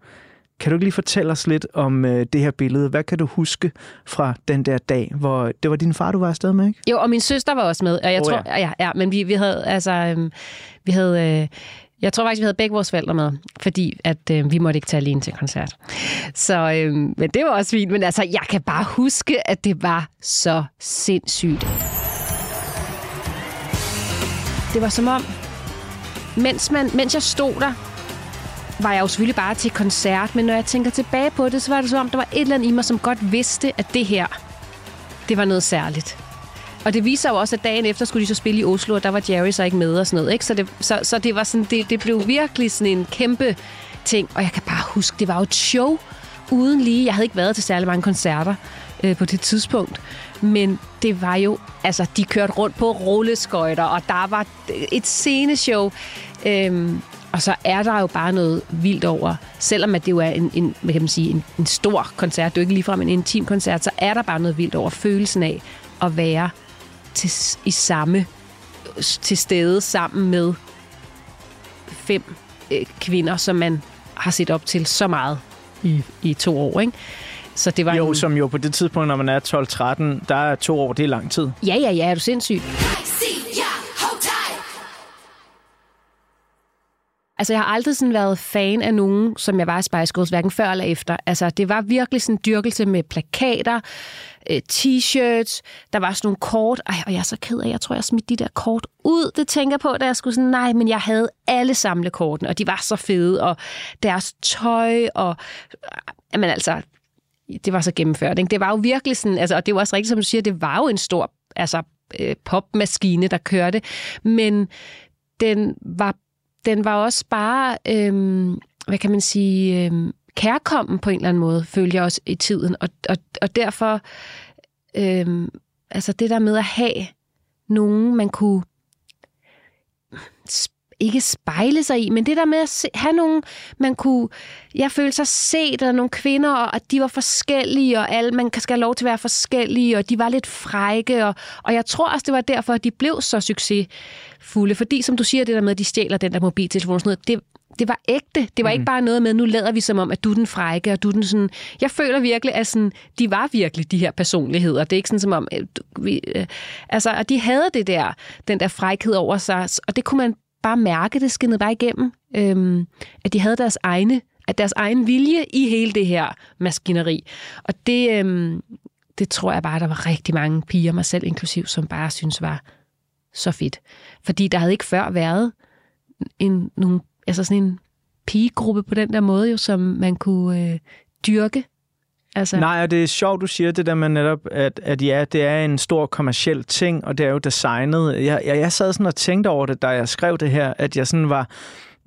Kan du ikke lige fortælle os lidt om øh, det her billede? Hvad kan du huske fra den der dag, hvor det var din far, du var afsted med, ikke? Jo, og min søster var også med, og jeg Åh, tror, ja. Ja, ja, men vi, vi havde, altså, øhm, vi havde, øh, jeg tror faktisk, vi havde begge vores forældre med, fordi at øh, vi måtte ikke tage alene til koncert. Så, øh, men det var også fint, men altså, jeg kan bare huske, at det var så sindssygt. Det var som om, mens, man, mens jeg stod der, var jeg jo selvfølgelig bare til koncert, men når jeg tænker tilbage på det, så var det som om, der var et eller andet i mig, som godt vidste, at det her, det var noget særligt. Og det viser jo også, at dagen efter skulle de så spille i Oslo, og der var Jerry så ikke med og sådan noget. Ikke? Så, det, så, så det, var sådan, det, det blev virkelig sådan en kæmpe ting. Og jeg kan bare huske, det var jo et show uden lige. Jeg havde ikke været til særlig mange koncerter øh, på det tidspunkt. Men det var jo, altså de kørte rundt på rulleskøjter, og der var et sceneshow. Øh, og så er der jo bare noget vildt over, selvom at det jo er en, en, hvad kan man sige, en, en stor koncert, det er jo ikke ligefrem en intim koncert, så er der bare noget vildt over følelsen af at være til, i samme til stede sammen med fem øh, kvinder, som man har set op til så meget i, i to år, ikke? Så det var Jo, en, som jo på det tidspunkt, når man er 12-13, der er to år, det er lang tid. Ja, ja, ja, er du sindssyg? Altså, jeg har aldrig sådan været fan af nogen, som jeg var i Spice Girls, hverken før eller efter. Altså, det var virkelig sådan en dyrkelse med plakater, øh, t-shirts, der var sådan nogle kort. Ej, og jeg er så ked af, jeg tror, jeg smidte de der kort ud. Det tænker på, da jeg skulle sådan, nej, men jeg havde alle samlekortene, og de var så fede, og deres tøj, og øh, jamen altså, det var så gennemført. Ikke? Det var jo virkelig sådan, altså, og det var også rigtigt, som du siger, det var jo en stor altså, øh, popmaskine, der kørte, men den var, den var også bare, øhm, hvad kan man sige, øhm, kærkommen på en eller anden måde, følger jeg også i tiden, og, og, og derfor, øhm, altså det der med at have nogen, man kunne ikke spejle sig i, men det der med at se, have nogen, man kunne, jeg følte sig set af nogle kvinder, og at de var forskellige, og alle, man skal have lov til at være forskellige, og de var lidt frække, og, og jeg tror også, det var derfor, at de blev så succesfulde, fordi som du siger, det der med, at de stjæler den der mobiltelefon, og sådan noget, det, det var ægte. Det var mm. ikke bare noget med, nu lader vi som om, at du er den frække, og du er den sådan... Jeg føler virkelig, at sådan, de var virkelig de her personligheder. Det er ikke sådan som om... øh, Vi, øh, altså, at de havde det der, den der frækhed over sig, og det kunne man bare mærke, det skinnede bare igennem. Øhm, at de havde deres egne at deres egen vilje i hele det her maskineri. Og det, øhm, det tror jeg bare, der var rigtig mange piger, mig selv inklusiv, som bare synes var så fedt. Fordi der havde ikke før været en, nogle, altså sådan en pigegruppe på den der måde, jo, som man kunne øh, dyrke. Altså, Nej, og det er sjovt, du siger det der med netop, at, at ja, det er en stor kommersiel ting, og det er jo designet. Jeg, jeg, jeg sad sådan og tænkte over det, da jeg skrev det her, at jeg sådan var...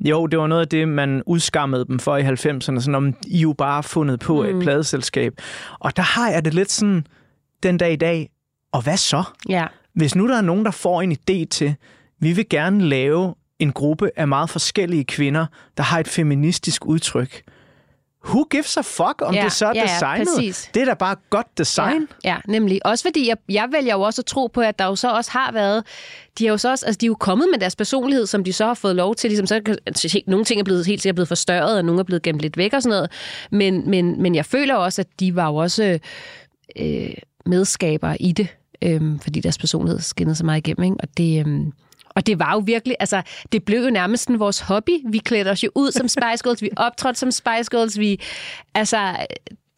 Jo, det var noget af det, man udskammede dem for i 90'erne, sådan om I jo bare fundet på. Mm. et pladeselskab. Og der har jeg det lidt sådan, den dag i dag, og hvad så? Ja. Hvis nu der er nogen, der får en idé til, vi vil gerne lave en gruppe af meget forskellige kvinder, der har et feministisk udtryk. Who gives a fuck, om Ja, det så er ja, designet? præcis. Det er da bare godt design. Ja, ja, nemlig. Også fordi jeg, jeg vælger jo også at tro på, at der jo så også har været... De er jo så også, altså de er jo kommet med deres personlighed, som de så har fået lov til. Ligesom, så, altså, nogle ting er blevet helt sikkert blevet forstørret, og nogle er blevet gemt lidt væk og sådan noget. Men, men, men jeg føler også, at de var jo også øh, medskabere i det, øh, fordi deres personlighed skinnede så meget igennem. Ikke? Og det... Øh, og det var jo virkelig, altså, det blev jo nærmest vores hobby. Vi klædte os jo ud som Spice Girls, vi optrådte som Spice Girls, vi, altså,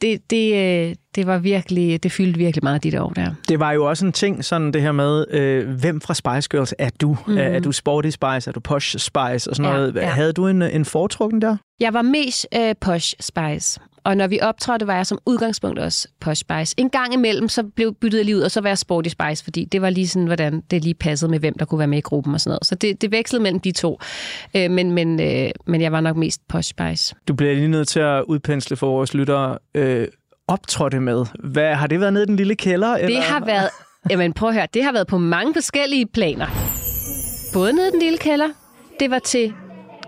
det, det, øh, det var virkelig, det fyldte virkelig meget der år der. Det var jo også en ting, sådan det her med, øh, hvem fra Spice Girls er du? Er, er du Sporty Spice? Er du Posh Spice? Og sådan Ja, noget. ja. Havde du en, en foretrukken der? Jeg var mest øh, Posh Spice. Og når vi optrådte, var jeg som udgangspunkt også Posh Spice. En gang imellem, så blev byttet lige ud, og så var jeg Sporty Spice, fordi det var lige sådan, hvordan det lige passede med, hvem der kunne være med i gruppen og sådan noget. Så det, det vekslede mellem de to. Øh, men, men, øh, men jeg var nok mest Posh Spice. Du bliver lige nødt til at udpensle for vores lyttere. Øh, optrådte med. Hvad, har det været nede i den lille kælder? Det eller? har været, jamen prøv at høre, det har været på mange forskellige planer. Både nede i den lille kælder, det var til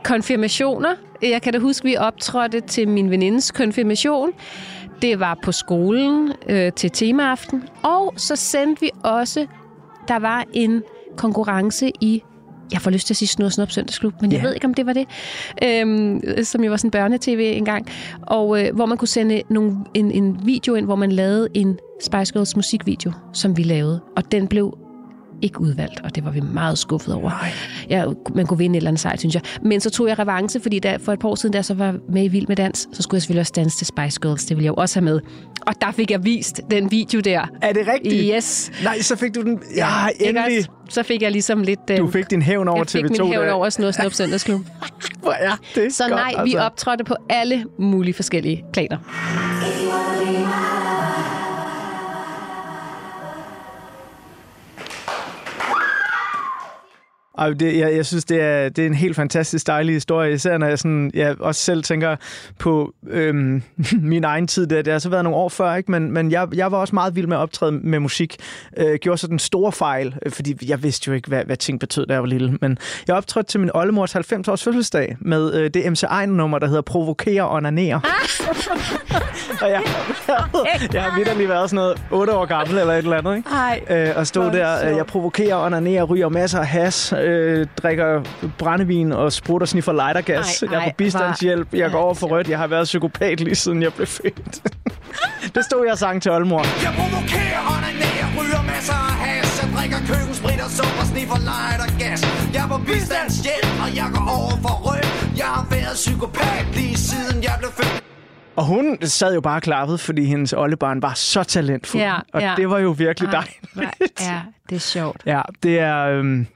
konfirmationer. Jeg kan da huske, vi optrådte til min venindes konfirmation. Det var på skolen øh, til temaaften. Og så sendte vi også, der var en konkurrence i jeg får lyst til at sige Snor Snop Søndagsklub, men jeg Ja. ved ikke, om det var det, øhm, som jo var sådan børnetv engang, og øh, hvor man kunne sende nogle, en, en video ind, hvor man lavede en Spice Girls musikvideo, som vi lavede, og den blev ikke udvalgt, og det var vi meget skuffet over. Ja, man kunne vinde et eller andet sejt, synes jeg. Men så tog jeg revanche, fordi da, for et par år siden, da jeg så var med i Vild med Dans, så skulle jeg selvfølgelig også danse til Spice Girls. Det ville jeg jo også have med. Og der fik jeg vist den video der. Er det rigtigt? Yes. Nej, så fik du den. Ja, endelig. Så fik jeg ligesom lidt... øh, Du fik din hævn over jeg fik TV2 min hævn over Snor Snup Søndagsklub. Hvor er det Så godt, nej, vi altså. optrådte på alle mulige forskellige planer. Ej, det, jeg, jeg synes, det er, det er en helt fantastisk dejlig historie, især når jeg sådan, jeg også selv tænker på øhm, min egen tid. Det, det har så været nogle år før, ikke? men, men jeg, jeg var også meget vild med at optræde med musik. Øh, gjorde så den store fejl, øh, fordi jeg vidste jo ikke, hvad, hvad ting betød, da jeg var lille. Men jeg optrådte til min oldemors 90-års fødselsdag med øh, det MC Ejnen-nummer, der hedder Provokere og Onanere. og jeg, jeg, jeg har vidderlig været sådan noget 8 år gammel eller et eller andet, ikke? Ej, øh, og hvor der, øh, jeg provokerer, onanerer, ryger masser af has, øh, drikker brændevin og sprutter sniffer lightergas. Ej, jeg er ej, på bistandshjælp, jeg går over for rødt, jeg har været psykopat lige siden jeg blev født. det stod jeg og sang til oldemor. Jeg provokerer, onanerer, ryger masser af has Jeg drikker køkkensprit og sukker, sniffer light og gas Jeg er på bistandshjælp, og jeg går over for rødt Jeg har været psykopat lige siden jeg blev født Og hun sad jo bare og klappede, fordi hendes oldebarn var så talentfuld. Ja, og ja. det var jo virkelig Ej, dejligt. Ja, det er sjovt. Ja, det er... Øhm,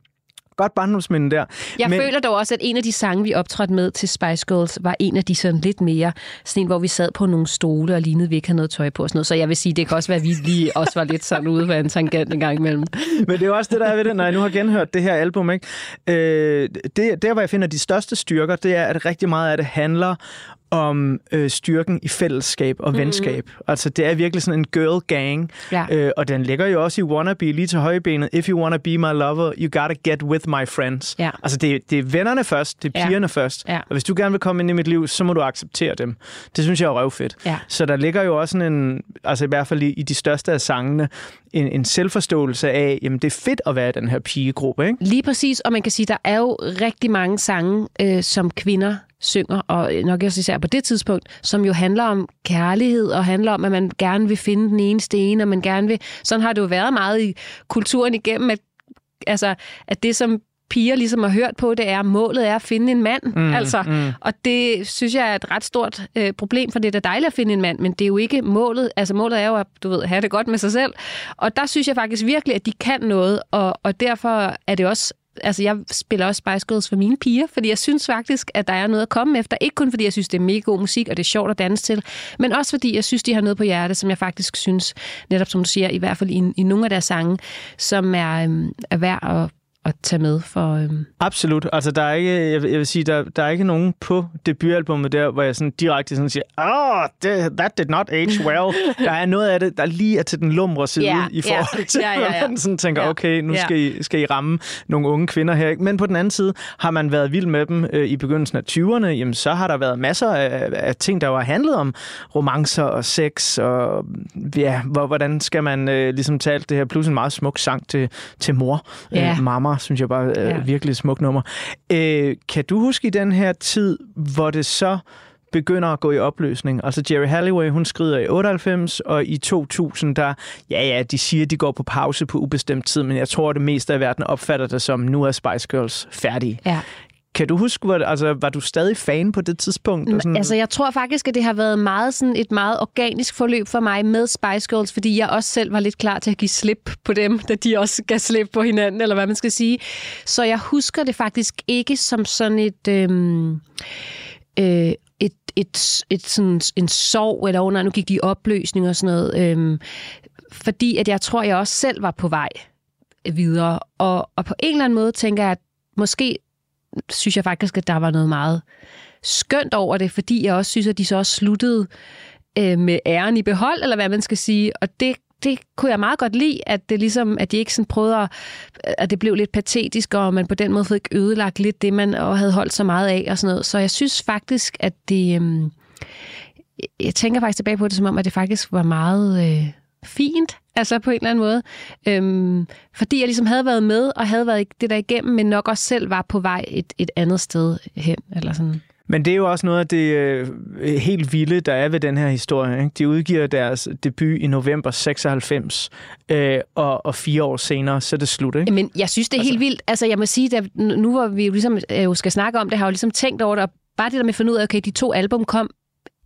godt barndomsminde der. Jeg Men... føler dog også, at en af de sange, vi optrådte med til Spice Girls, var en af de sådan lidt mere, sådan en, hvor vi sad på nogle stole og lignede, vi ikke havde noget tøj på og sådan noget. Så jeg vil sige, det kan også være, at vi lige også var lidt sådan ude ved en tangent en gang imellem. Men det er jo også det, der er ved det, når jeg nu har genhørt det her album. Ikke? Øh, det, der, hvor jeg finder de største styrker, det er, at rigtig meget af det handler om øh, styrken i fællesskab og Mhm. venskab. Mm. Altså, det er virkelig sådan en girl gang. Ja. Øh, og den ligger jo også i Wannabe lige til højbenet. If you wanna be my lover, you gotta get with my friends. Ja. Altså, det, det er vennerne først, det er Ja. pigerne først. Ja. Og hvis du gerne vil komme ind i mit liv, så må du acceptere dem. Det synes jeg er røvfedt. Ja. Så der ligger jo også sådan en, altså i hvert fald i, i de største af sangene, en, en selvforståelse af, jamen det er fedt at være i den her pigegruppe, ikke? Lige præcis, og man kan sige, der er jo rigtig mange sange, øh, som kvinder synger, og øh, nok også især på det tidspunkt, som jo handler om kærlighed, og handler om, at man gerne vil finde den ene sten, og man gerne vil... Sådan har det jo været meget i kulturen igennem, at, altså, at det, som piger ligesom har hørt på, det er, at målet er at finde en mand. Mm, altså, mm. Og det synes jeg er et ret stort øh, problem, for det er da dejligt at finde en mand, men det er jo ikke målet. Altså målet er jo at, du ved, have det godt med sig selv. Og der synes jeg faktisk virkelig, at de kan noget, og, og derfor er det også Altså, jeg spiller også Spice Girls for mine piger, fordi jeg synes faktisk, at der er noget at komme efter. Ikke kun fordi jeg synes, det er mega god musik, og det er sjovt at danse til, men også fordi jeg synes, de har noget på hjerte, som jeg faktisk synes, netop som du siger, i hvert fald i, i nogle af deres sange, som er, øhm, er værd at, at tage med for... Øhm, Absolut. Altså, der er ikke, jeg vil, jeg vil sige, der, der er ikke nogen på debutalbummet der, hvor jeg sådan direkte sådan siger, oh, that did not age well. der er noget af det, der lige er til den lumre side Ja, i forhold ja. til, ja, ja. at man sådan tænker, Ja. okay, nu Ja. skal, I, skal I ramme nogle unge kvinder her. Men på den anden side, har man været vild med dem øh, i begyndelsen af 20'erne, jamen så har der været masser af, af ting, der jo har handlet om romancer og sex, og ja, hvor, hvordan skal man øh, ligesom alt det her, plus en meget smuk sang til, til mor. Ja. Øh, Mama, synes jeg bare er Ja. virkelig et smukt nummer. Øh, kan du huske i den her tid, hvor det så begynder at gå i opløsning. Altså Jerry Halliway, hun skrider i 98, og i 2000, der, ja ja, de siger, de går på pause på ubestemt tid, men jeg tror, det meste af verden opfatter det som, nu er Spice Girls færdige. ja. Kan du huske, hvor, altså, var du stadig fan på det tidspunkt? Og Sådan... Altså, jeg tror faktisk, at det har været meget sådan et meget organisk forløb for mig med Spice Girls, fordi jeg også selv var lidt klar til at give slip på dem, da de også gav slip på hinanden, eller hvad man skal sige. Så jeg husker det faktisk ikke som sådan et... Øhm, øh, et, et, et, sådan, en sorg, eller nej, nu gik de i opløsning og sådan noget. Øhm, fordi at jeg tror, jeg også selv var på vej videre. Og, og på en eller anden måde tænker jeg, at måske synes jeg faktisk, at der var noget meget skønt over det, fordi jeg også synes, at de så også sluttede øh, med æren i behold, eller hvad man skal sige. Og det, det kunne jeg meget godt lide, at det ligesom, at de ikke sådan prøvede at, at det blev lidt patetisk, og man på den måde fik ødelagt lidt det, man og havde holdt så meget af og sådan noget. Så jeg synes faktisk, at det... Øh, jeg tænker faktisk tilbage på det, som om, at det faktisk var meget øh, fint, altså på en eller anden måde. Øhm, fordi jeg ligesom havde været med, og havde været det der igennem, men nok også selv var på vej et, et andet sted hen, eller sådan. Men det er jo også noget af det øh, helt vilde, der er ved den her historie. Ikke? De udgiver deres debut i november 96, øh, og, og fire år senere, så er det slut. Ikke? Men jeg synes, det er helt vildt. Altså, jeg må sige, at nu hvor vi jo ligesom øh, skal snakke om det, har jeg jo ligesom tænkt over det, og bare det der med at finde ud af, okay, de to album kom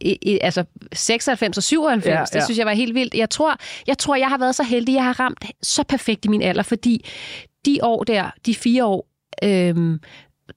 i, i, altså 96 og 97, Ja, ja, det synes jeg var helt vildt. Jeg tror, jeg tror, jeg har været så heldig, jeg har ramt så perfekt i min alder, fordi de år der, de fire år, øhm,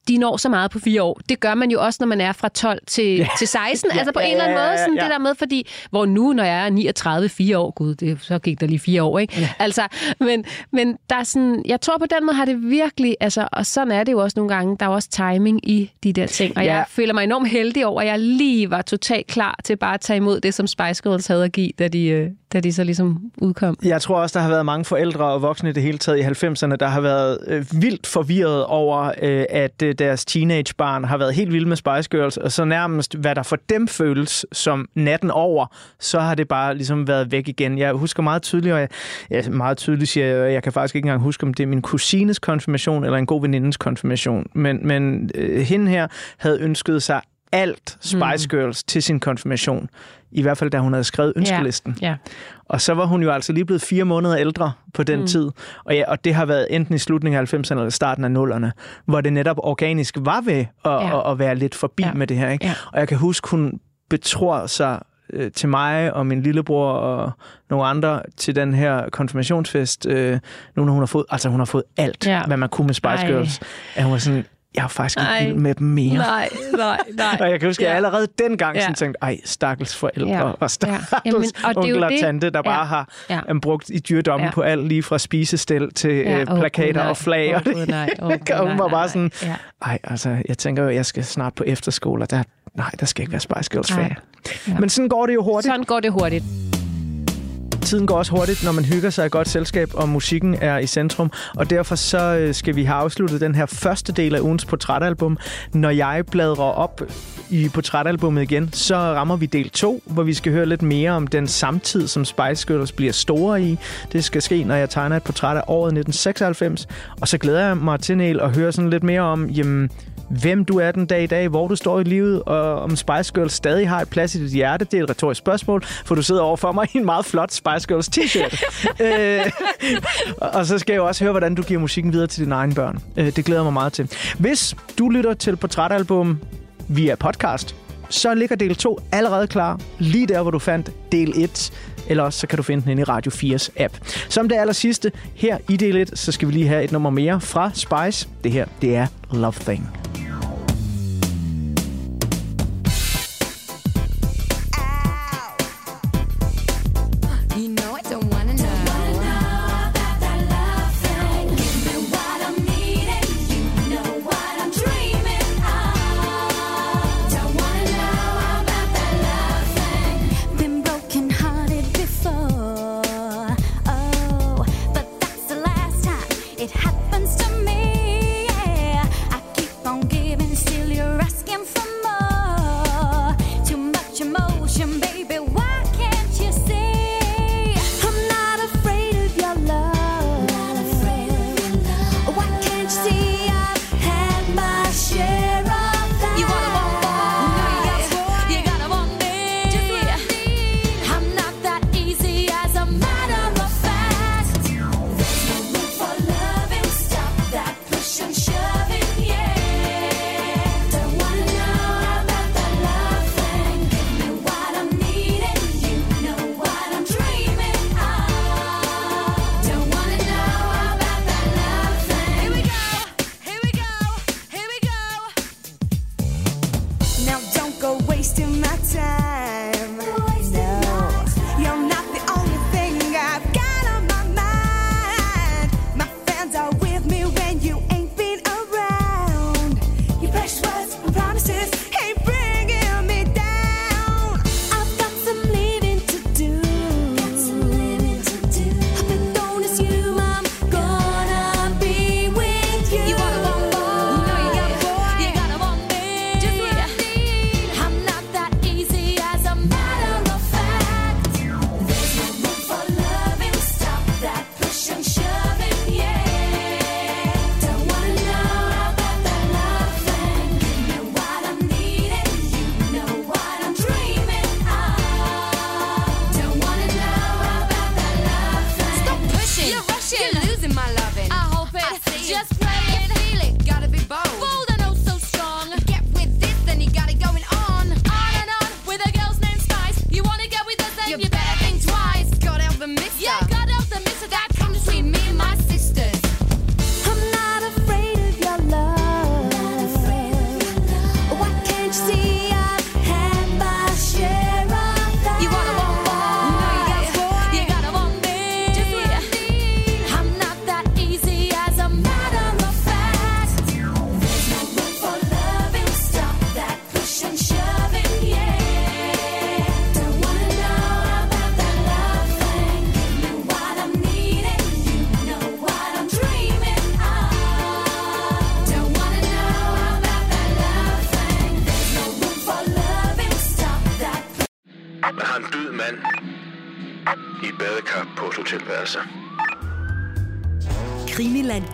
de når så meget på fire år. Det gør man jo også, når man er fra 12 til, Ja. til 16. Ja, altså på ja, en eller anden ja, måde, sådan ja. det der med, fordi, hvor nu, når jeg er 39, fire år, gud, det, så gik der lige fire år, ikke? Ja. Altså, men, men der er sådan, jeg tror på den måde har det virkelig, altså, og sådan er det jo også nogle gange, der er også timing i de der ting, og Ja. ja. jeg føler mig enormt heldig over, at jeg lige var totalt klar til bare at tage imod det, som Spice Girls havde at give, da de, øh, da de så ligesom udkom. Jeg tror også, der har været mange forældre og voksne i det hele taget i 90'erne, der har været øh, vildt forvirret over, øh, at deres teenagebarn har været helt vilde med Spice Girls, og så nærmest, hvad der for dem føles som natten over, så har det bare ligesom været væk igen. Jeg husker meget tydeligt, og jeg, ja, meget tydeligt siger jeg, jeg kan faktisk ikke engang huske, om det er min kusines konfirmation eller en god venindes konfirmation, men, men øh, hende her havde ønsket sig alt Spice Girls til sin konfirmation. I hvert fald, da hun havde skrevet ønskelisten. Ja. Og så var hun jo altså lige blevet fire måneder ældre på den mm. Tid. Og, ja, og det har været enten i slutningen af 90'erne eller starten af 0'erne, hvor det netop organisk var ved at, ja. Ja. at, at være lidt forbi ja. Ja. med det her. Ikke? Ja. Og jeg kan huske, hun betror sig øh, til mig og min lillebror og nogle andre til den her konfirmationsfest, øh, nu når hun har fået, altså hun har fået alt, Ja. ja. hvad man kunne med Spice Ej. Girls, at hun var sådan, jeg har faktisk ikke Ej. vild med dem mere. Nej, nej, nej. Og jeg kan huske, at jeg Ja. allerede dengang Ja. sådan tænkte, ej, stakkels forældre Ja. og stakkels Ja. Jamen, og det er jo onkel og det. tante, der Ja. bare har Ja. ja. brugt i dyrdom Ja. ja. på alt, lige fra spisestel til Ja. ja. Øh, plakater nej. og flag. Åh, og det. Nej. Gud, og hun nej, var nej, bare sådan, nej. Ja. ej, altså, jeg tænker jo, jeg skal snart på efterskole, og der, nej, der skal ikke være Spice Girls Nej. ferie. Men sådan går det jo hurtigt. Sådan går det hurtigt. Tiden går også hurtigt, når man hygger sig i godt selskab, og musikken er i centrum. Og derfor så øh, skal vi have afsluttet den her første del af ugens portrætalbum. Når jeg bladrer op i portrætalbummet igen, så rammer vi del 2, hvor vi skal høre lidt mere om den samtid, som Spice Girls bliver store i. Det skal ske, når jeg tegner et portræt af året 1996. Og så glæder jeg mig til, Niel, at høre sådan lidt mere om, jamen, hvem du er den dag i dag, hvor du står i livet, og om Spice Girls stadig har et plads i dit hjerte. Det er et retorisk spørgsmål, for du sidder over for mig i en meget flot Spice Girls t-shirt. øh, og så skal jeg jo også høre, hvordan du giver musikken videre til dine egne børn. Øh, det glæder mig meget til. Hvis du lytter til Portrætalbum via podcast, så ligger del 2 allerede klar, lige der, hvor du fandt del 1. Eller også så kan du finde den inde i Radio 4's app. Som det aller sidste, her i del 1, så skal vi lige have et nummer mere fra Spice. Det her, det er Love Thing.